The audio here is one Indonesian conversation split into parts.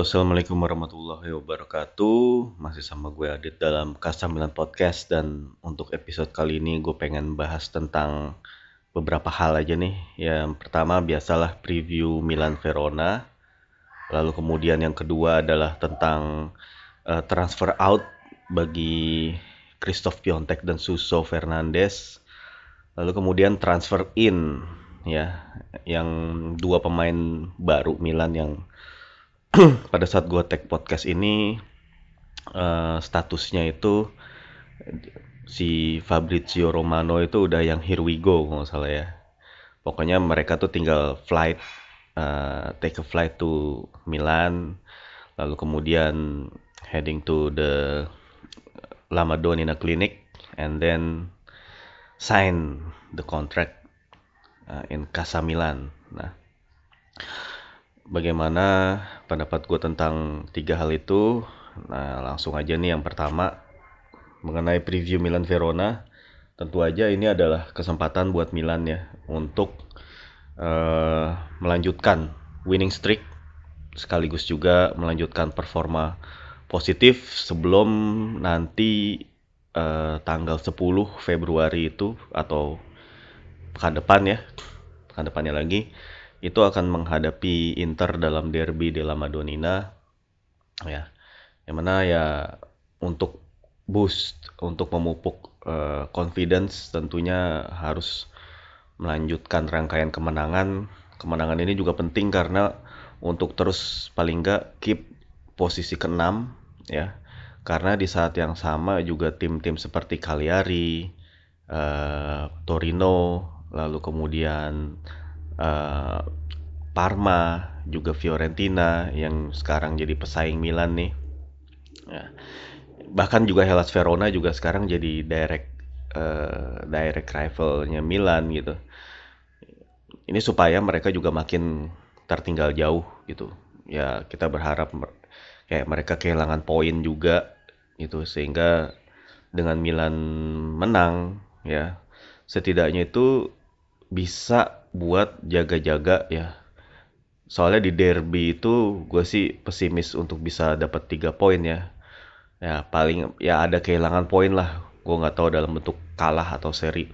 Assalamualaikum warahmatullahi wabarakatuh. Masih sama gue Adit dalam Kasamilan Podcast dan untuk episode kali ini gue pengen bahas tentang beberapa hal aja nih. Yang pertama biasalah preview Milan Verona. Lalu kemudian yang kedua adalah tentang uh, transfer out bagi Christoph Piontek dan Suso Fernandes. Lalu kemudian transfer in ya, yang dua pemain baru Milan yang pada saat gue tag podcast ini uh, statusnya itu si Fabrizio Romano itu udah yang here we go kalau salah ya. Pokoknya mereka tuh tinggal flight, uh, take a flight to Milan, lalu kemudian heading to the La Madonnina Clinic, and then sign the contract uh, in Casa Milan. Nah, bagaimana pendapat gue tentang tiga hal itu. Nah, langsung aja nih yang pertama mengenai preview Milan Verona. Tentu aja ini adalah kesempatan buat Milan ya untuk uh, melanjutkan winning streak sekaligus juga melanjutkan performa positif sebelum nanti uh, tanggal 10 Februari itu atau pekan depan ya pekan depannya lagi itu akan menghadapi Inter dalam derby della Madonnina ya. Yang mana ya untuk boost untuk memupuk uh, confidence tentunya harus melanjutkan rangkaian kemenangan. Kemenangan ini juga penting karena untuk terus paling nggak keep posisi keenam ya. Karena di saat yang sama juga tim-tim seperti Cagliari, uh, Torino, lalu kemudian uh, Parma, juga Fiorentina yang sekarang jadi pesaing Milan nih. Ya. Bahkan juga Hellas Verona juga sekarang jadi direct uh, direct rivalnya Milan gitu. Ini supaya mereka juga makin tertinggal jauh gitu. Ya kita berharap kayak mereka kehilangan poin juga gitu sehingga dengan Milan menang ya setidaknya itu bisa buat jaga-jaga ya. Soalnya di derby itu gue sih pesimis untuk bisa dapat tiga poin ya. Ya paling ya ada kehilangan poin lah. Gue nggak tahu dalam bentuk kalah atau seri.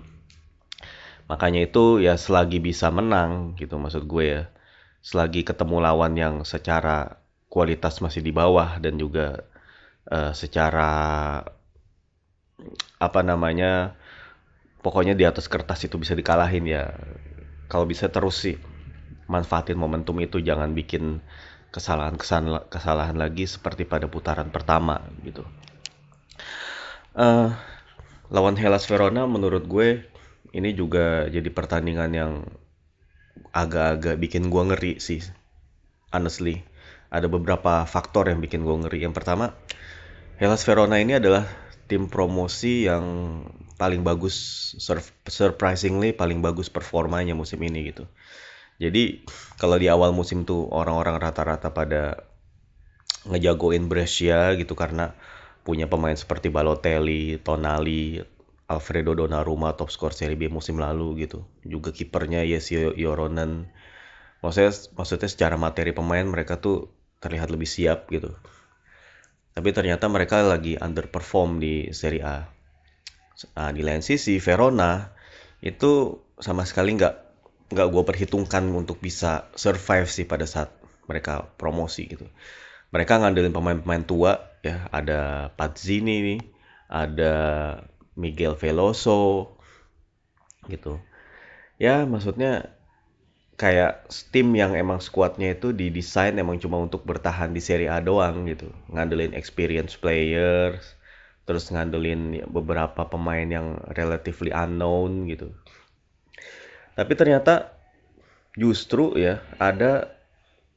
Makanya itu ya selagi bisa menang gitu maksud gue ya. Selagi ketemu lawan yang secara kualitas masih di bawah dan juga uh, secara apa namanya pokoknya di atas kertas itu bisa dikalahin ya. Kalau bisa terus sih manfaatin momentum itu jangan bikin kesalahan kesalahan lagi seperti pada putaran pertama gitu. Uh, lawan Hellas Verona menurut gue ini juga jadi pertandingan yang agak-agak bikin gue ngeri sih honestly. Ada beberapa faktor yang bikin gue ngeri. Yang pertama Hellas Verona ini adalah tim promosi yang paling bagus surprisingly paling bagus performanya musim ini gitu. Jadi kalau di awal musim tuh orang-orang rata-rata pada ngejagoin Brescia gitu karena punya pemain seperti Balotelli, Tonali, Alfredo Donnarumma top skor Serie B musim lalu gitu. Juga kipernya Yesi Yoronen. Maksudnya maksudnya secara materi pemain mereka tuh terlihat lebih siap gitu. Tapi ternyata mereka lagi underperform di Serie A. Nah, di lain sisi Verona itu sama sekali nggak nggak gue perhitungkan untuk bisa survive sih pada saat mereka promosi gitu. Mereka ngandelin pemain-pemain tua ya, ada Pazzini nih, ada Miguel Veloso gitu. Ya maksudnya kayak tim yang emang skuadnya itu didesain emang cuma untuk bertahan di Serie A doang gitu ngandelin experience players terus ngandelin beberapa pemain yang relatively unknown gitu. Tapi ternyata justru ya ada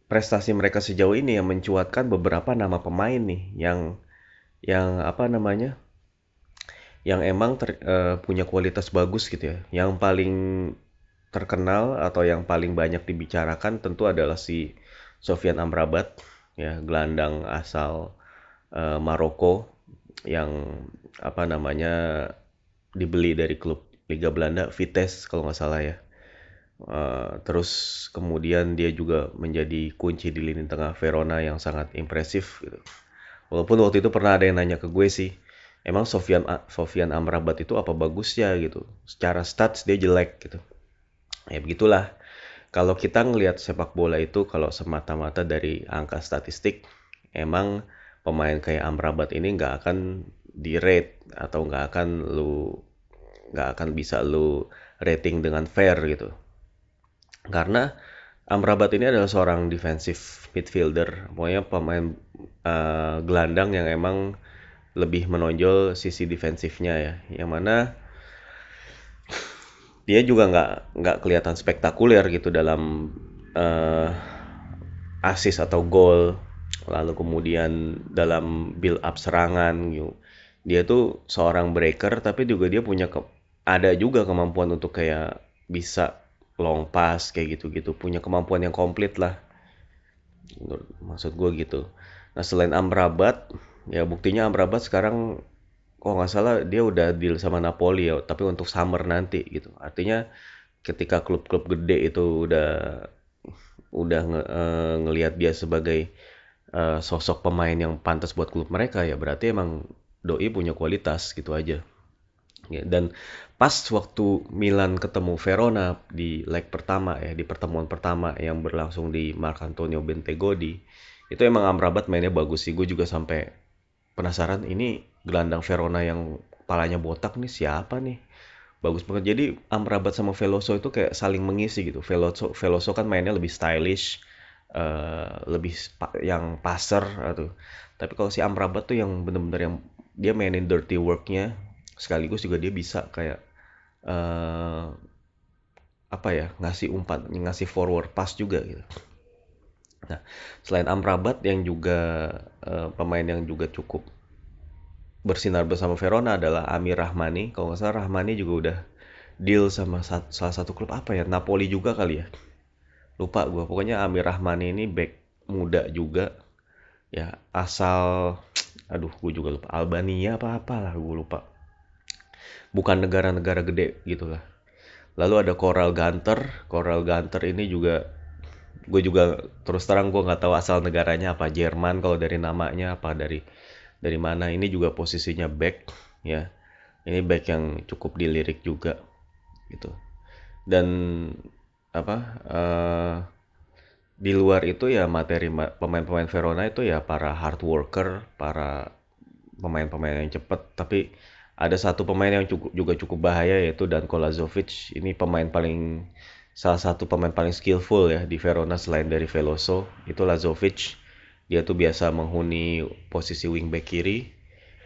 prestasi mereka sejauh ini yang mencuatkan beberapa nama pemain nih yang yang apa namanya yang emang ter, uh, punya kualitas bagus gitu ya. Yang paling terkenal atau yang paling banyak dibicarakan tentu adalah si Sofian Amrabat ya gelandang asal uh, Maroko yang apa namanya dibeli dari klub Liga Belanda Vitesse kalau nggak salah ya Uh, terus kemudian dia juga menjadi kunci di lini tengah Verona yang sangat impresif gitu. Walaupun waktu itu pernah ada yang nanya ke gue sih, emang Sofian Sofian Amrabat itu apa bagusnya gitu. Secara stats dia jelek gitu. Ya begitulah. Kalau kita ngelihat sepak bola itu kalau semata-mata dari angka statistik, emang pemain kayak Amrabat ini nggak akan di rate atau nggak akan lu nggak akan bisa lu rating dengan fair gitu. Karena Amrabat ini adalah seorang defensive midfielder, pokoknya pemain uh, gelandang yang emang lebih menonjol sisi defensifnya ya, yang mana dia juga nggak nggak kelihatan spektakuler gitu dalam uh, assist atau gol, lalu kemudian dalam build up serangan gitu. Dia tuh seorang breaker tapi juga dia punya ke, ada juga kemampuan untuk kayak bisa long pass kayak gitu-gitu. Punya kemampuan yang komplit lah. Maksud gue gitu. Nah selain Amrabat ya buktinya Amrabat sekarang kok nggak salah dia udah deal sama Napoli ya tapi untuk summer nanti gitu. Artinya ketika klub-klub gede itu udah udah nge, uh, ngelihat dia sebagai uh, sosok pemain yang pantas buat klub mereka ya berarti emang doi punya kualitas gitu aja. Ya, dan pas waktu Milan ketemu Verona di leg pertama ya di pertemuan pertama yang berlangsung di Marcantonio Bentegodi itu emang Amrabat mainnya bagus sih. Gue juga sampai penasaran ini gelandang Verona yang palanya botak nih siapa nih? Bagus banget. Jadi Amrabat sama Veloso itu kayak saling mengisi gitu. Veloso Veloso kan mainnya lebih stylish uh, lebih yang passer atau tapi kalau si Amrabat tuh yang bener-bener yang dia mainin dirty worknya sekaligus juga dia bisa kayak uh, apa ya ngasih umpan ngasih forward pass juga gitu. Nah selain Amrabat yang juga uh, pemain yang juga cukup bersinar bersama Verona adalah Amir Rahmani. Kalau nggak salah Rahmani juga udah deal sama salah satu klub apa ya Napoli juga kali ya lupa gue pokoknya Amir Rahmani ini back muda juga. Ya asal aduh gue juga lupa. Albania apa apalah gue lupa. Bukan negara-negara gede gitu lah. Lalu ada Coral Gunter, Coral Gunter ini juga gue juga terus terang gue nggak tahu asal negaranya apa. Jerman kalau dari namanya apa dari dari mana. Ini juga posisinya back ya. Ini back yang cukup dilirik juga gitu. Dan apa uh, di luar itu ya materi pemain-pemain Verona itu ya para hard worker para pemain-pemain yang cepat tapi ada satu pemain yang cukup, juga cukup bahaya yaitu Danko Lazovic. Ini pemain paling salah satu pemain paling skillful ya di Verona selain dari Veloso. Itu Lazovic. Dia tuh biasa menghuni posisi wingback kiri.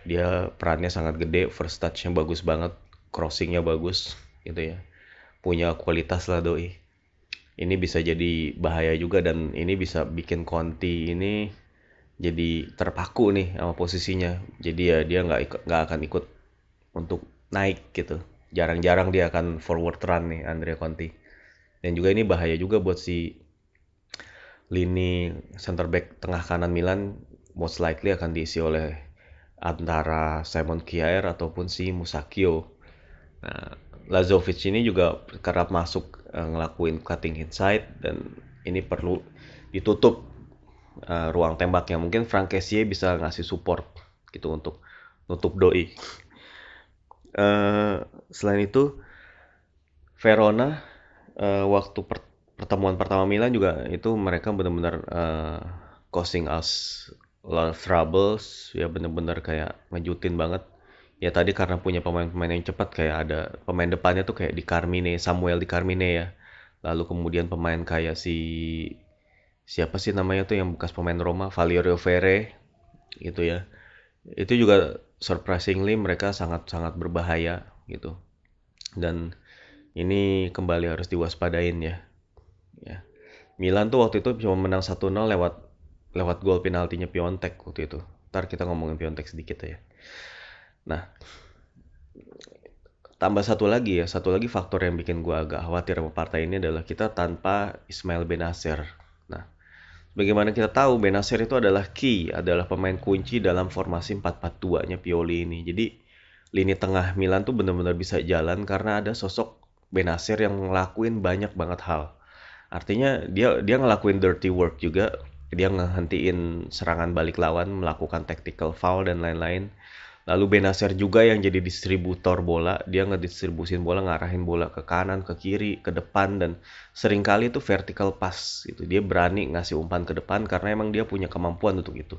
Dia perannya sangat gede, first touch-nya bagus banget, crossingnya bagus gitu ya. Punya kualitas lah doi. Ini bisa jadi bahaya juga dan ini bisa bikin Conti ini jadi terpaku nih sama posisinya. Jadi ya dia nggak nggak akan ikut untuk naik gitu. Jarang-jarang dia akan forward run nih Andrea Conti. Dan juga ini bahaya juga buat si lini center back tengah kanan Milan most likely akan diisi oleh antara Simon Kjaer ataupun si Musakio. Nah, Lazovic ini juga kerap masuk uh, ngelakuin cutting inside dan ini perlu ditutup uh, ruang tembaknya. Mungkin Frank Kessie bisa ngasih support gitu untuk nutup doi. Uh, selain itu Verona uh, waktu per pertemuan pertama Milan juga itu mereka benar-benar uh, causing us a lot of troubles ya benar-benar kayak ngejutin banget ya tadi karena punya pemain-pemain yang cepat kayak ada pemain depannya tuh kayak di Carmine Samuel di Carmine ya lalu kemudian pemain kayak si siapa sih namanya tuh yang bekas pemain Roma Valerio Ferre gitu ya itu juga surprisingly mereka sangat-sangat berbahaya gitu. Dan ini kembali harus diwaspadain ya. Ya. Milan tuh waktu itu cuma menang 1-0 lewat lewat gol penaltinya Piontek waktu itu. Ntar kita ngomongin Piontek sedikit ya. Nah, tambah satu lagi ya, satu lagi faktor yang bikin gua agak khawatir sama partai ini adalah kita tanpa Ismail Benacer. Nah, Bagaimana kita tahu Benasir itu adalah key, adalah pemain kunci dalam formasi 4-4-2-nya Pioli ini. Jadi lini tengah Milan tuh benar-benar bisa jalan karena ada sosok Benasir yang ngelakuin banyak banget hal. Artinya dia dia ngelakuin dirty work juga. Dia ngehentiin serangan balik lawan, melakukan tactical foul dan lain-lain. Lalu Benasir juga yang jadi distributor bola, dia ngedistribusin bola, ngarahin bola ke kanan, ke kiri, ke depan dan sering kali itu vertical pass gitu. Dia berani ngasih umpan ke depan karena emang dia punya kemampuan untuk itu.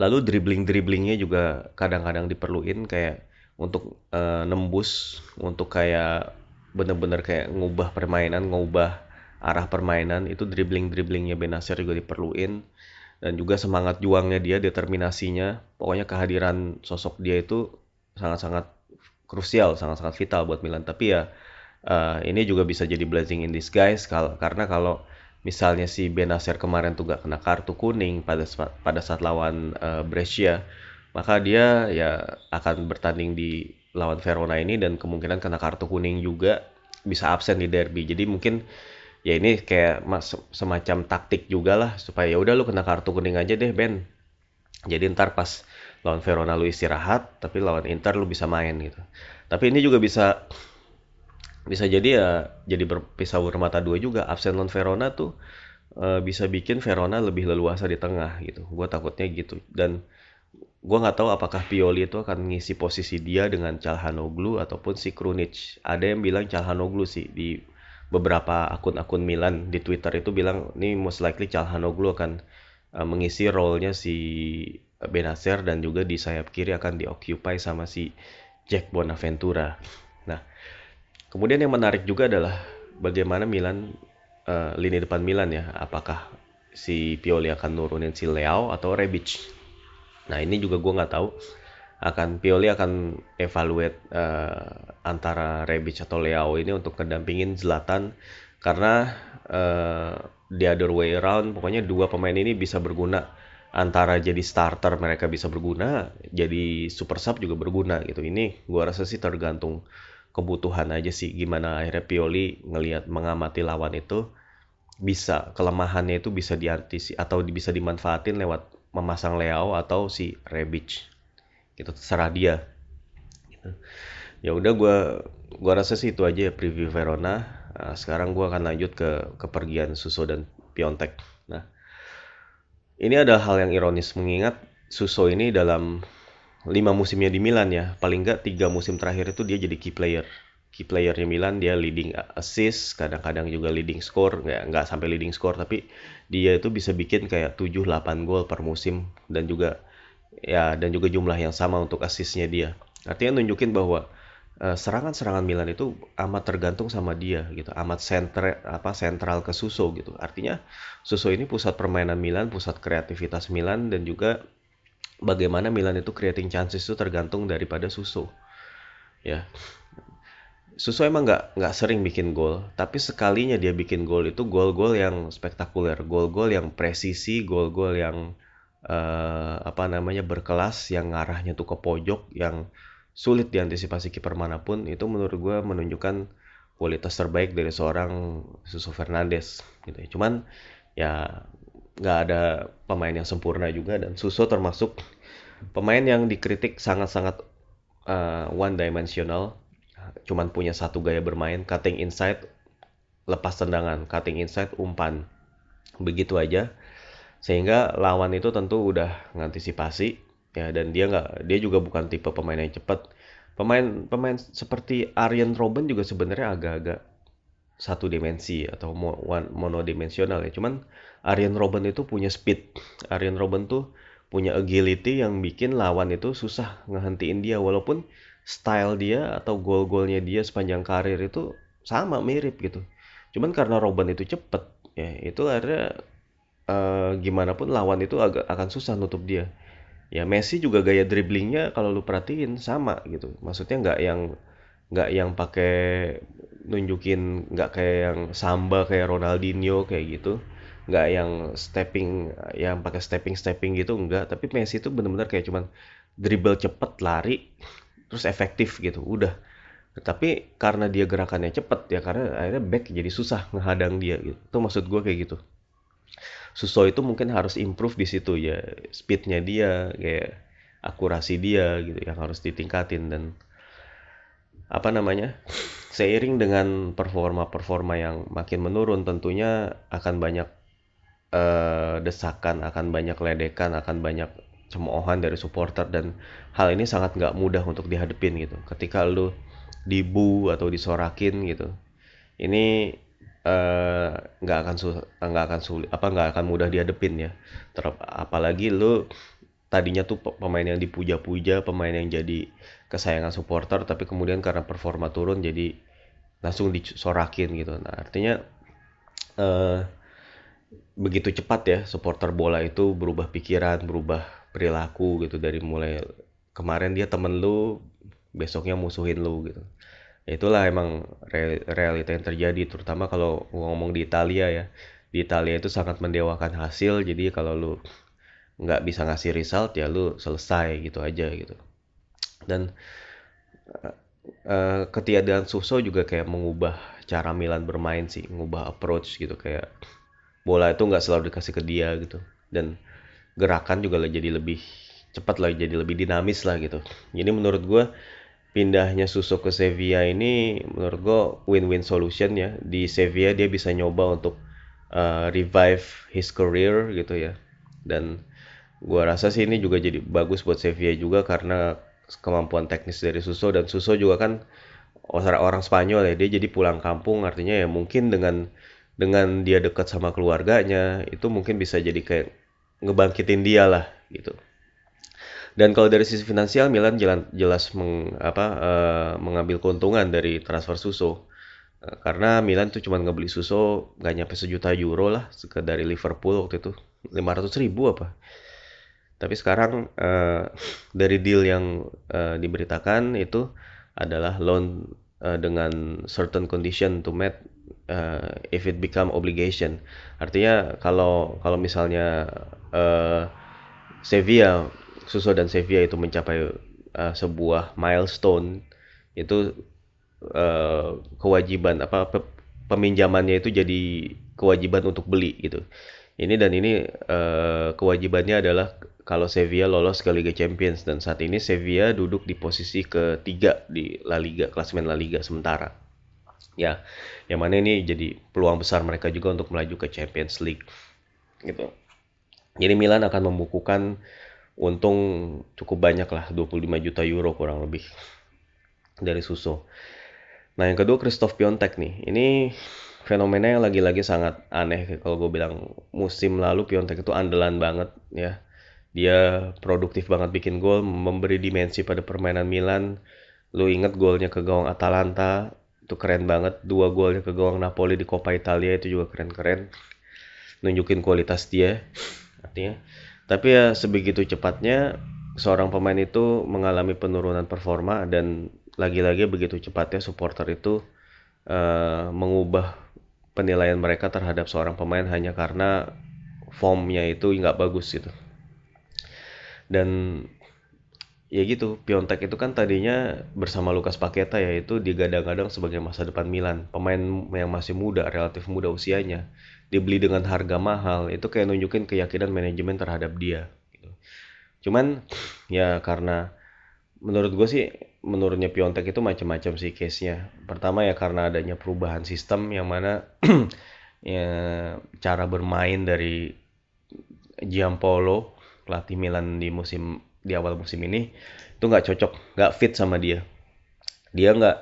Lalu dribbling-dribblingnya juga kadang-kadang diperluin kayak untuk uh, nembus, untuk kayak bener-bener kayak ngubah permainan, ngubah arah permainan itu dribbling dribblingnya Benasir juga diperluin dan juga semangat juangnya dia determinasinya. Pokoknya kehadiran sosok dia itu sangat-sangat krusial sangat-sangat vital buat Milan. Tapi ya uh, ini juga bisa jadi blessing in disguise kal karena kalau misalnya si Benasir kemarin tuh gak kena kartu kuning pada pada saat lawan uh, Brescia maka dia ya akan bertanding di lawan Verona ini dan kemungkinan kena kartu kuning juga bisa absen di derby. Jadi mungkin ya ini kayak semacam taktik juga lah supaya ya udah lu kena kartu kuning aja deh Ben. Jadi ntar pas lawan Verona lu istirahat tapi lawan Inter lu bisa main gitu. Tapi ini juga bisa bisa jadi ya jadi berpisah bermata dua juga. Absen lawan Verona tuh e, bisa bikin Verona lebih leluasa di tengah gitu. Gue takutnya gitu. Dan gue nggak tahu apakah Pioli itu akan ngisi posisi dia dengan Calhanoglu ataupun si Krunic. Ada yang bilang Calhanoglu sih di beberapa akun-akun Milan di Twitter itu bilang ini most likely Calhanoglu akan uh, mengisi role-nya si Benacer dan juga di sayap kiri akan dioccupy sama si Jack Bonaventura. Nah, kemudian yang menarik juga adalah bagaimana Milan uh, lini depan Milan ya, apakah si Pioli akan nurunin si Leao atau Rebic. Nah, ini juga gue nggak tahu akan Pioli akan evaluate uh, antara Rebic atau Leao ini untuk kedampingin Zlatan karena uh, the other way around pokoknya dua pemain ini bisa berguna. Antara jadi starter mereka bisa berguna jadi super sub juga berguna gitu. Ini gua rasa sih tergantung kebutuhan aja sih gimana akhirnya Pioli ngelihat mengamati lawan itu bisa kelemahannya itu bisa diantisipasi atau bisa dimanfaatin lewat memasang Leao atau si Rebic gitu terserah dia. Gitu. ya udah gue gua rasa sih itu aja ya preview Verona. Nah, sekarang gue akan lanjut ke kepergian Suso dan Piontek. Nah ini ada hal yang ironis mengingat Suso ini dalam lima musimnya di Milan ya. Paling nggak tiga musim terakhir itu dia jadi key player. Key playernya Milan dia leading assist kadang-kadang juga leading score. Nggak nggak sampai leading score tapi dia itu bisa bikin kayak 7-8 gol per musim. Dan juga ya dan juga jumlah yang sama untuk asisnya dia. Artinya nunjukin bahwa eh, serangan-serangan Milan itu amat tergantung sama dia gitu, amat sentral apa sentral ke Suso gitu. Artinya Suso ini pusat permainan Milan, pusat kreativitas Milan dan juga bagaimana Milan itu creating chances itu tergantung daripada Suso. Ya. Suso emang nggak nggak sering bikin gol, tapi sekalinya dia bikin gol itu gol-gol yang spektakuler, gol-gol yang presisi, gol-gol yang uh, apa namanya berkelas yang arahnya tuh ke pojok yang sulit diantisipasi kiper mana pun itu menurut gue menunjukkan kualitas terbaik dari seorang Suso Fernandes gitu ya. Cuman ya nggak ada pemain yang sempurna juga dan Suso termasuk pemain yang dikritik sangat-sangat uh, one dimensional cuman punya satu gaya bermain cutting inside lepas tendangan cutting inside umpan. Begitu aja sehingga lawan itu tentu udah ngantisipasi ya dan dia nggak dia juga bukan tipe pemain yang cepat pemain pemain seperti Arjen Robben juga sebenarnya agak-agak satu dimensi atau monodimensional ya. Cuman Arjen Robben itu punya speed. Arjen Robben tuh punya agility yang bikin lawan itu susah ngehentiin dia. Walaupun style dia atau gol-golnya dia sepanjang karir itu sama mirip gitu. Cuman karena Robben itu cepet ya itu akhirnya uh, gimana pun lawan itu agak akan susah nutup dia. Ya Messi juga gaya dribblingnya kalau lu perhatiin sama gitu. Maksudnya nggak yang nggak yang pakai nunjukin nggak kayak yang samba kayak Ronaldinho kayak gitu. Nggak yang stepping yang pakai stepping stepping gitu enggak tapi Messi itu benar-benar kayak cuman dribble cepet lari terus efektif gitu udah. Tapi karena dia gerakannya cepet ya karena akhirnya back jadi susah ngehadang dia gitu. Itu maksud gue kayak gitu Suso itu mungkin harus improve di situ ya. Speednya dia kayak akurasi dia gitu yang harus ditingkatin. Dan apa namanya seiring dengan performa-performa yang makin menurun tentunya akan banyak uh, desakan, akan banyak ledekan, akan banyak cemoohan dari supporter. Dan hal ini sangat nggak mudah untuk dihadepin gitu. Ketika lu dibu atau disorakin gitu, ini nggak uh, akan nggak akan sulit apa nggak akan mudah dihadepin ya. Ter apalagi lu tadinya tuh pemain yang dipuja-puja, pemain yang jadi kesayangan supporter, tapi kemudian karena performa turun jadi langsung disorakin gitu. Nah artinya uh, begitu cepat ya supporter bola itu berubah pikiran, berubah perilaku gitu dari mulai kemarin dia temen lu, besoknya musuhin lu gitu. Ya itulah emang realita yang terjadi, terutama kalau ngomong di Italia ya. Di Italia itu sangat mendewakan hasil, jadi kalau lu nggak bisa ngasih result ya lu selesai gitu aja gitu. Dan uh, ketiadaan Suso juga kayak mengubah cara Milan bermain sih mengubah approach gitu kayak bola itu nggak selalu dikasih ke dia gitu. Dan gerakan juga jadi lebih cepat lah jadi lebih dinamis lah gitu. Jadi menurut gue pindahnya Suso ke Sevilla ini menurut gue win-win solution ya. Di Sevilla dia bisa nyoba untuk uh, revive his career gitu ya. Dan Gua rasa sih ini juga jadi bagus buat Sevilla juga karena kemampuan teknis dari Suso. Dan Suso juga kan orang Spanyol ya dia jadi pulang kampung. Artinya ya mungkin dengan dengan dia dekat sama keluarganya itu mungkin bisa jadi kayak ngebangkitin dia lah gitu. Dan kalau dari sisi finansial Milan jelas, jelas meng, apa, uh, mengambil keuntungan dari transfer Suso. Uh, karena Milan tuh cuma ngebeli Suso gak nyampe sejuta euro lah dari Liverpool waktu itu 500 ribu apa tapi sekarang uh, dari deal yang uh, diberitakan itu adalah loan uh, dengan certain condition to meet uh, if it become obligation. Artinya kalau kalau misalnya uh, Sevilla, Suso dan Sevilla itu mencapai uh, sebuah milestone itu uh, kewajiban apa peminjamannya itu jadi kewajiban untuk beli gitu. Ini dan ini uh, kewajibannya adalah kalau Sevilla lolos ke Liga Champions dan saat ini Sevilla duduk di posisi ketiga di La Liga, klasemen La Liga sementara. Ya, yang mana ini jadi peluang besar mereka juga untuk melaju ke Champions League. Gitu. Jadi Milan akan membukukan untung cukup banyak lah, 25 juta euro kurang lebih dari Suso. Nah yang kedua Christoph Piontek nih, ini fenomena yang lagi-lagi sangat aneh kalau gue bilang musim lalu Piontek itu andalan banget ya dia produktif banget bikin gol, memberi dimensi pada permainan Milan. Lu inget golnya ke gawang Atalanta, itu keren banget. Dua golnya ke gawang Napoli di Coppa Italia itu juga keren-keren. Nunjukin kualitas dia, artinya. Tapi ya sebegitu cepatnya seorang pemain itu mengalami penurunan performa dan lagi-lagi begitu cepatnya supporter itu uh, mengubah penilaian mereka terhadap seorang pemain hanya karena formnya itu nggak bagus gitu. Dan ya gitu Piontek itu kan tadinya bersama Lukas Paketa ya itu digadang-gadang sebagai masa depan Milan. Pemain yang masih muda relatif muda usianya dibeli dengan harga mahal itu kayak nunjukin keyakinan manajemen terhadap dia gitu. cuman ya karena menurut gue sih menurutnya Piontek itu macam-macam sih case-nya pertama ya karena adanya perubahan sistem yang mana ya cara bermain dari Giampolo pelatih Milan di musim di awal musim ini itu nggak cocok, nggak fit sama dia. Dia nggak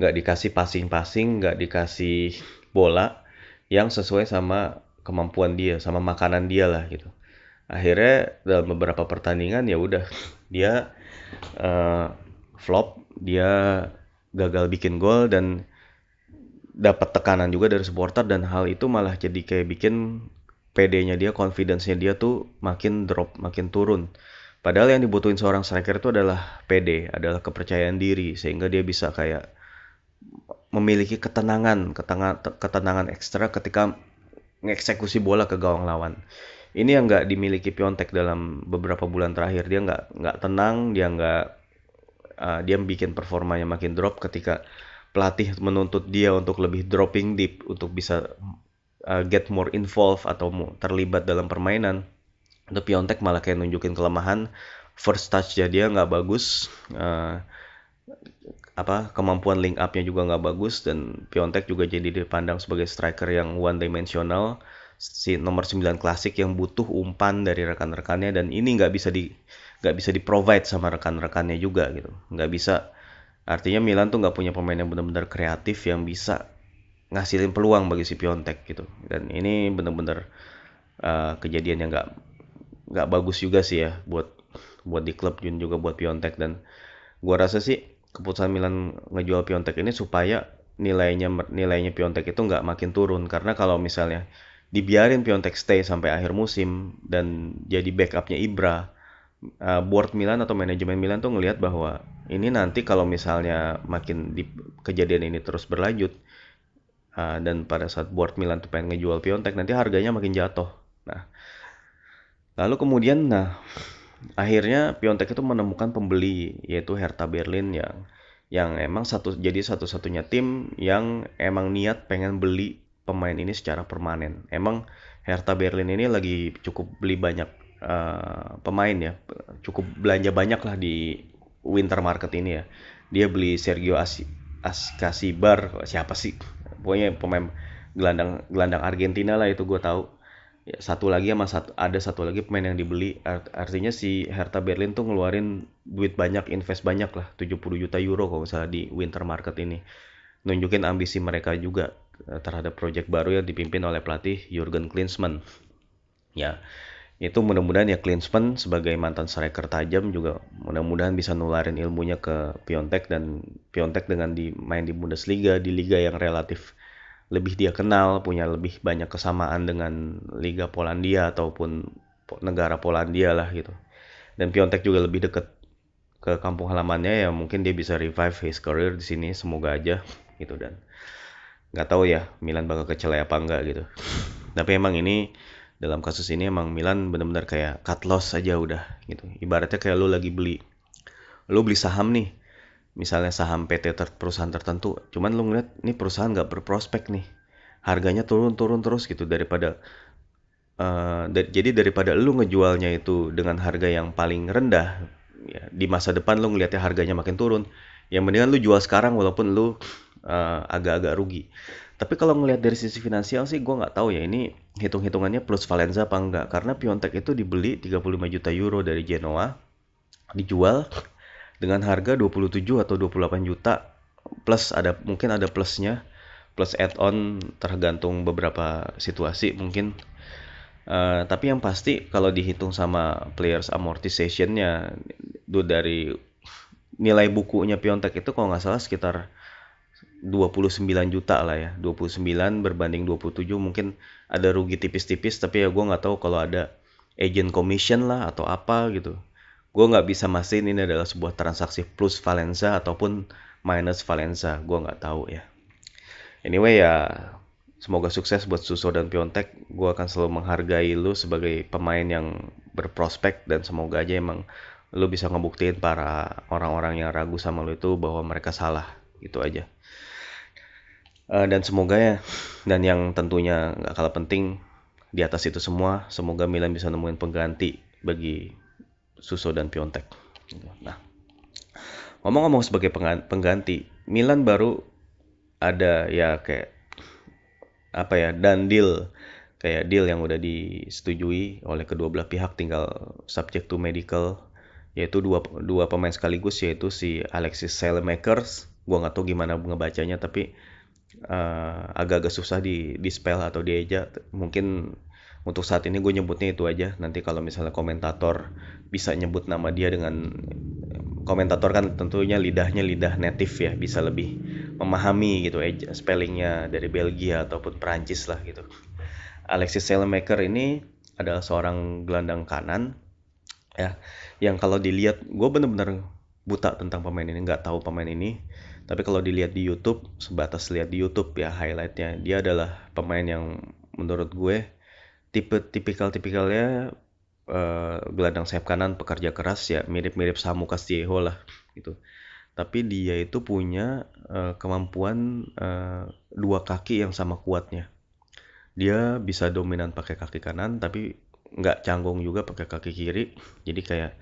nggak dikasih passing-passing, nggak dikasih bola yang sesuai sama kemampuan dia, sama makanan dia lah gitu. Akhirnya dalam beberapa pertandingan ya udah dia uh, flop, dia gagal bikin gol dan dapat tekanan juga dari supporter dan hal itu malah jadi kayak bikin PD-nya dia, confidence-nya dia tuh makin drop, makin turun. Padahal yang dibutuhin seorang striker itu adalah PD, adalah kepercayaan diri sehingga dia bisa kayak memiliki ketenangan, ketenangan, ketenangan ekstra ketika mengeksekusi bola ke gawang lawan. Ini yang nggak dimiliki Piontek dalam beberapa bulan terakhir. Dia nggak nggak tenang, dia nggak uh, dia bikin performanya makin drop ketika pelatih menuntut dia untuk lebih dropping deep untuk bisa uh, get more involved atau terlibat dalam permainan itu Piontek malah kayak nunjukin kelemahan first touch dia nggak bagus uh, apa kemampuan link up-nya juga nggak bagus dan Piontek juga jadi dipandang sebagai striker yang one dimensional si nomor 9 klasik yang butuh umpan dari rekan-rekannya dan ini nggak bisa di nggak bisa di provide sama rekan-rekannya juga gitu. Nggak bisa. Artinya Milan tuh nggak punya pemain yang benar-benar kreatif yang bisa ngasilin peluang bagi si Piontek gitu. Dan ini benar-benar uh, kejadian yang nggak nggak bagus juga sih ya buat buat di klub dan juga buat Piontek dan gua rasa sih keputusan Milan ngejual Piontek ini supaya nilainya nilainya Piontek itu nggak makin turun. Karena kalau misalnya dibiarin Piontek stay sampai akhir musim dan jadi backupnya Ibra uh, board Milan atau manajemen Milan tuh ngelihat bahwa ini nanti kalau misalnya makin di, kejadian ini terus berlanjut uh, dan pada saat board Milan tuh pengen ngejual Piontek nanti harganya makin jatuh. Nah lalu kemudian nah akhirnya Piontek itu menemukan pembeli yaitu Hertha Berlin yang yang emang satu jadi satu-satunya tim yang emang niat pengen beli pemain ini secara permanen. Emang Hertha Berlin ini lagi cukup beli banyak uh, pemain ya, cukup belanja banyak lah di winter market ini ya. Dia beli Sergio As siapa sih? Pokoknya pemain gelandang gelandang Argentina lah itu gue tahu ya, satu lagi sama satu ada satu lagi pemain yang dibeli. Art, artinya si Hertha Berlin tuh ngeluarin duit banyak invest banyak lah. 70 juta euro kalau misalnya di winter market ini. Nunjukin ambisi mereka juga eh, terhadap proyek baru yang dipimpin oleh pelatih Jurgen Klinsmann. Ya itu mudah-mudahan ya Klinsmann sebagai mantan striker tajam juga mudah-mudahan bisa nularin ilmunya ke Piontek dan Piontek dengan di main di Bundesliga di liga yang relatif lebih dia kenal, punya lebih banyak kesamaan dengan Liga Polandia ataupun negara Polandia lah gitu. Dan Piontek juga lebih dekat ke kampung halamannya ya mungkin dia bisa revive his career di sini semoga aja gitu dan nggak tahu ya Milan bakal kecelai apa enggak gitu. Tapi emang ini dalam kasus ini emang Milan benar-benar kayak cut loss aja udah gitu. Ibaratnya kayak lu lagi beli lu beli saham nih misalnya saham PT ter perusahaan tertentu cuman lu ngeliat ini perusahaan nggak berprospek nih. Harganya turun-turun terus gitu. Daripada uh, da jadi daripada lu ngejualnya itu dengan harga yang paling rendah ya di masa depan lu ngeliatnya harganya makin turun yang mendingan lu jual sekarang walaupun lu eh, agak-agak uh, rugi. Tapi kalau ngelihat dari sisi finansial sih gue nggak tahu ya ini hitung-hitungannya plus Valenza apa enggak karena Piontek itu dibeli 35 juta euro dari Genoa dijual dengan harga 27 atau 28 juta plus ada mungkin ada plusnya plus add-on tergantung beberapa situasi mungkin. Uh, tapi yang pasti kalau dihitung sama players amortization-nya dari nilai bukunya Piontek itu kalau nggak salah sekitar 29 juta lah ya. 29 berbanding 27 mungkin ada rugi tipis-tipis tapi ya gue nggak tahu kalau ada agent commission lah atau apa gitu gue nggak bisa mastiin ini adalah sebuah transaksi plus Valenza ataupun minus Valenza. Gue nggak tahu ya. Anyway ya semoga sukses buat Suso dan Piontek. Gue akan selalu menghargai lu sebagai pemain yang berprospek dan semoga aja emang lu bisa ngebuktiin para orang-orang yang ragu sama lu itu bahwa mereka salah. Gitu aja. Uh, dan semoga ya dan yang tentunya nggak kalah penting di atas itu semua semoga Milan bisa nemuin pengganti bagi Suso dan Piontek. Nah, ngomong-ngomong sebagai pengganti, Milan baru ada ya kayak apa ya dan deal. Kayak deal yang udah disetujui oleh kedua belah pihak tinggal subject to medical yaitu dua dua pemain sekaligus yaitu si Alexis Salemakers. Gua nggak tahu gimana ngebacanya tapi uh, agak-agak susah di di spell atau dieja mungkin untuk saat ini gue nyebutnya itu aja. Nanti kalau misalnya komentator bisa nyebut nama dia dengan komentator kan tentunya lidahnya lidah native ya bisa lebih memahami gitu ya spellingnya dari Belgia ataupun Perancis lah gitu. Alexis Selemaker ini adalah seorang gelandang kanan ya yang kalau dilihat gue bener-bener buta tentang pemain ini nggak tahu pemain ini. Tapi kalau dilihat di YouTube sebatas lihat di YouTube ya highlightnya dia adalah pemain yang menurut gue tipe tipikal tipikalnya uh, gelandang sayap kanan pekerja keras ya mirip-mirip Samu Castillejo lah gitu. Tapi dia itu punya uh, kemampuan uh, dua kaki yang sama kuatnya. Dia bisa dominan pakai kaki kanan tapi nggak canggung juga pakai kaki kiri. Jadi kayak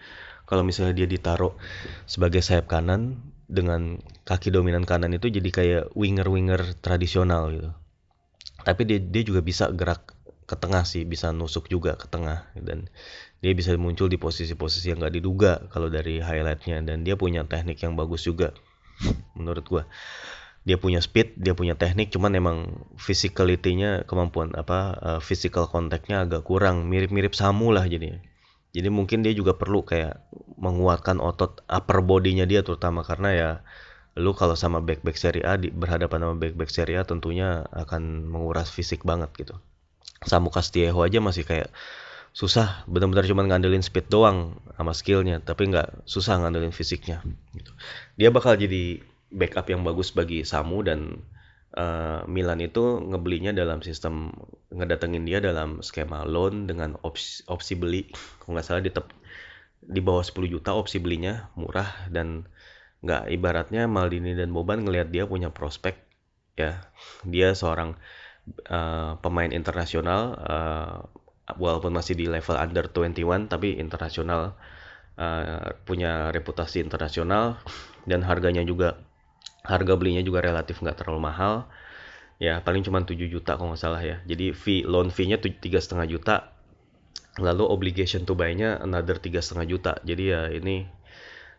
kalau misalnya dia ditaruh sebagai sayap kanan dengan kaki dominan kanan itu jadi kayak winger-winger tradisional gitu. Tapi dia dia juga bisa gerak ke tengah sih, bisa nusuk juga ke tengah dan dia bisa muncul di posisi-posisi yang gak diduga kalau dari highlightnya dan dia punya teknik yang bagus juga menurut gua. Dia punya speed, dia punya teknik, cuman emang physicality-nya kemampuan apa uh, physical contact-nya agak kurang, mirip-mirip Samu lah jadinya. Jadi mungkin dia juga perlu kayak menguatkan otot upper body-nya dia terutama karena ya lu kalau sama back-back seri A di, berhadapan sama back-back seri A tentunya akan menguras fisik banget gitu. Samu Castillejo aja masih kayak susah benar-benar cuma ngandelin speed doang sama skillnya tapi nggak susah ngandelin fisiknya gitu. dia bakal jadi backup yang bagus bagi Samu dan uh, Milan itu ngebelinya dalam sistem ngedatengin dia dalam skema loan dengan opsi, opsi beli kalau nggak salah di di bawah 10 juta opsi belinya murah dan nggak ibaratnya Maldini dan Boban ngelihat dia punya prospek ya dia seorang uh, pemain internasional uh, walaupun masih di level under 21 tapi internasional uh, punya reputasi internasional dan harganya juga harga belinya juga relatif nggak terlalu mahal. Ya paling cuma 7 juta kalau nggak salah ya. Jadi fee loan fee-nya tiga setengah juta. Lalu obligation to buy-nya another tiga setengah juta. Jadi ya ini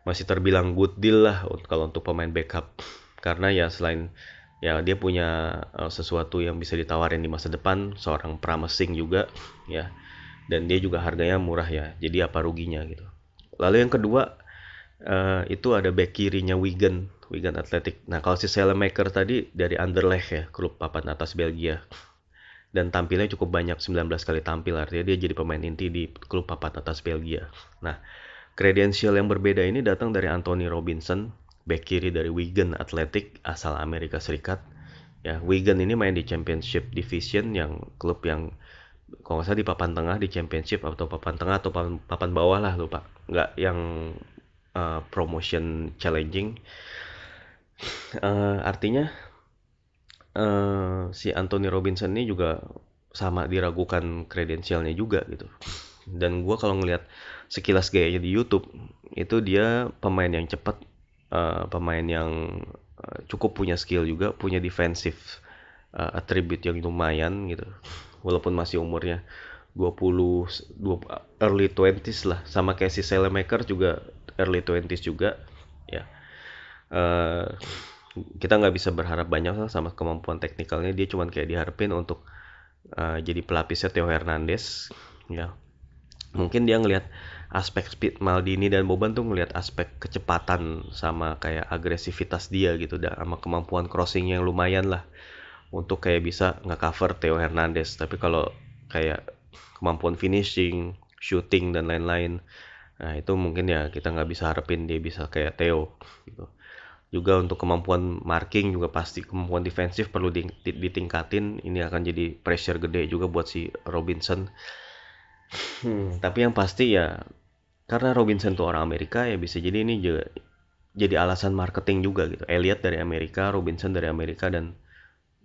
masih terbilang good deal lah kalau untuk pemain backup. Karena ya selain ya dia punya uh, sesuatu yang bisa ditawarin di masa depan seorang promising juga ya dan dia juga harganya murah ya jadi apa ruginya gitu lalu yang kedua uh, itu ada back kirinya Wigan Wigan Athletic. Nah kalau si Selemaker tadi dari Anderlecht ya, klub papan atas Belgia. Dan tampilnya cukup banyak, 19 kali tampil, artinya dia jadi pemain inti di klub papan atas Belgia. Nah, kredensial yang berbeda ini datang dari Anthony Robinson, back kiri dari Wigan Athletic, asal Amerika Serikat. Ya, Wigan ini main di Championship Division yang klub yang kalau nggak salah di papan tengah di Championship atau papan tengah atau papan, papan bawah lah lupa. Nggak yang uh, promotion challenging. Uh, artinya uh, si Anthony Robinson ini juga sama diragukan kredensialnya juga gitu. Dan gue kalau ngelihat sekilas gayanya di YouTube itu dia pemain yang cepat uh, pemain yang uh, cukup punya skill juga punya defensive uh, attribute yang lumayan gitu. Walaupun masih umurnya 20, 20 early 20s lah. Sama kayak si Selemaker juga early 20s juga ya. Uh, kita nggak bisa berharap banyak lah sama kemampuan teknikalnya. Dia cuma kayak diharapin untuk uh, jadi pelapisnya Theo Hernandez ya. Mungkin dia ngelihat aspek speed Maldini dan Boban tuh ngelihat aspek kecepatan sama kayak agresivitas dia gitu dan sama kemampuan crossing yang lumayan lah untuk kayak bisa nggak cover Theo Hernandez. Tapi kalau kayak kemampuan finishing shooting dan lain-lain nah itu mungkin ya kita nggak bisa harapin dia bisa kayak Theo gitu. Juga untuk kemampuan marking juga pasti kemampuan defensif perlu ditingkatin. Ini akan jadi pressure gede juga buat si Robinson. Hmm, tapi yang pasti ya karena Robinson tuh orang Amerika ya bisa jadi ini juga jadi alasan marketing juga gitu. Elliot dari Amerika Robinson dari Amerika dan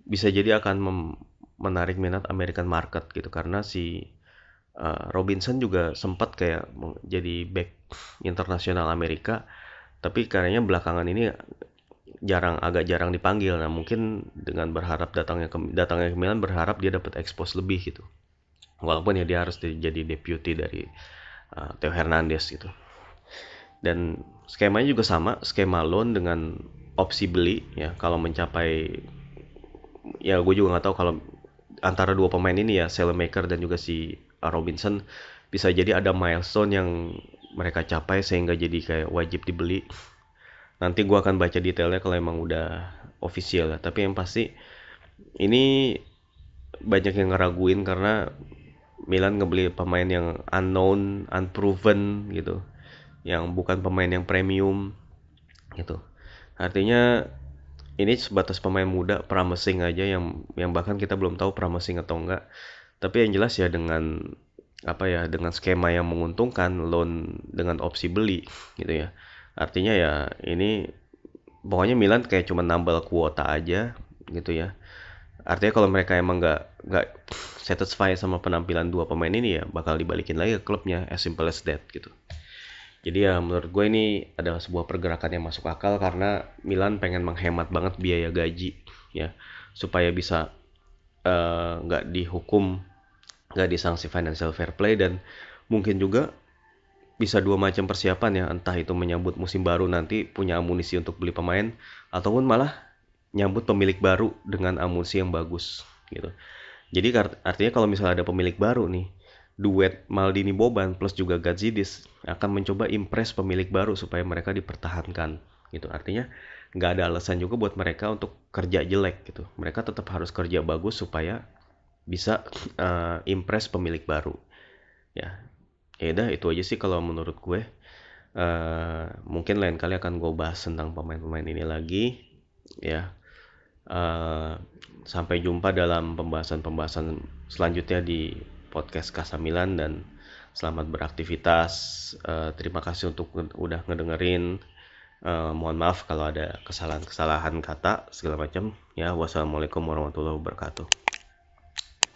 bisa jadi akan menarik minat American market gitu. Karena si uh, Robinson juga sempat kayak jadi back internasional Amerika tapi kayaknya belakangan ini jarang agak jarang dipanggil. Nah mungkin dengan berharap datangnya ke datangnya ke Milan berharap dia dapat expose lebih gitu. Walaupun ya dia harus jadi deputy dari uh, Theo Hernandez gitu. Dan skemanya juga sama skema loan dengan opsi beli ya. Kalau mencapai ya gue juga nggak tahu kalau antara dua pemain ini ya Selemaker dan juga si Robinson bisa jadi ada milestone yang mereka capai sehingga jadi kayak wajib dibeli. Nanti gue akan baca detailnya kalau emang udah official. Lah tapi yang pasti ini banyak yang ngeraguin karena Milan ngebeli pemain yang unknown, unproven gitu. Yang bukan pemain yang premium gitu. Artinya ini sebatas pemain muda promising aja yang yang bahkan kita belum tahu promising atau enggak. Tapi yang jelas ya dengan apa ya dengan skema yang menguntungkan loan dengan opsi beli gitu ya. Artinya ya ini pokoknya Milan kayak cuma nambal kuota aja gitu ya artinya kalau mereka emang nggak nggak satisfy sama penampilan dua pemain ini ya bakal dibalikin lagi ke klubnya as simple as that gitu. Jadi ya menurut gue ini adalah sebuah pergerakan yang masuk akal karena Milan pengen menghemat banget biaya gaji ya. Supaya bisa eh, nggak uh, dihukum nggak disanksi financial fair play dan mungkin juga bisa dua macam persiapan ya. Entah itu menyambut musim baru nanti punya amunisi untuk beli pemain ataupun malah nyambut pemilik baru dengan amunisi yang bagus gitu. Jadi artinya kalau misalnya ada pemilik baru nih duet Maldini Boban plus juga Gazidis akan mencoba impress pemilik baru supaya mereka dipertahankan gitu. Artinya nggak ada alasan juga buat mereka untuk kerja jelek gitu. Mereka tetap harus kerja bagus supaya bisa uh, impress pemilik baru ya. Ya udah itu aja sih kalau menurut gue. Uh, mungkin lain kali akan gue bahas tentang pemain-pemain ini lagi ya uh, sampai jumpa dalam pembahasan-pembahasan selanjutnya di podcast Kasamilan dan selamat beraktivitas. Uh, terima kasih untuk udah ngedengerin. Uh, mohon maaf kalau ada kesalahan-kesalahan kata segala macam. Ya, wassalamualaikum warahmatullahi wabarakatuh.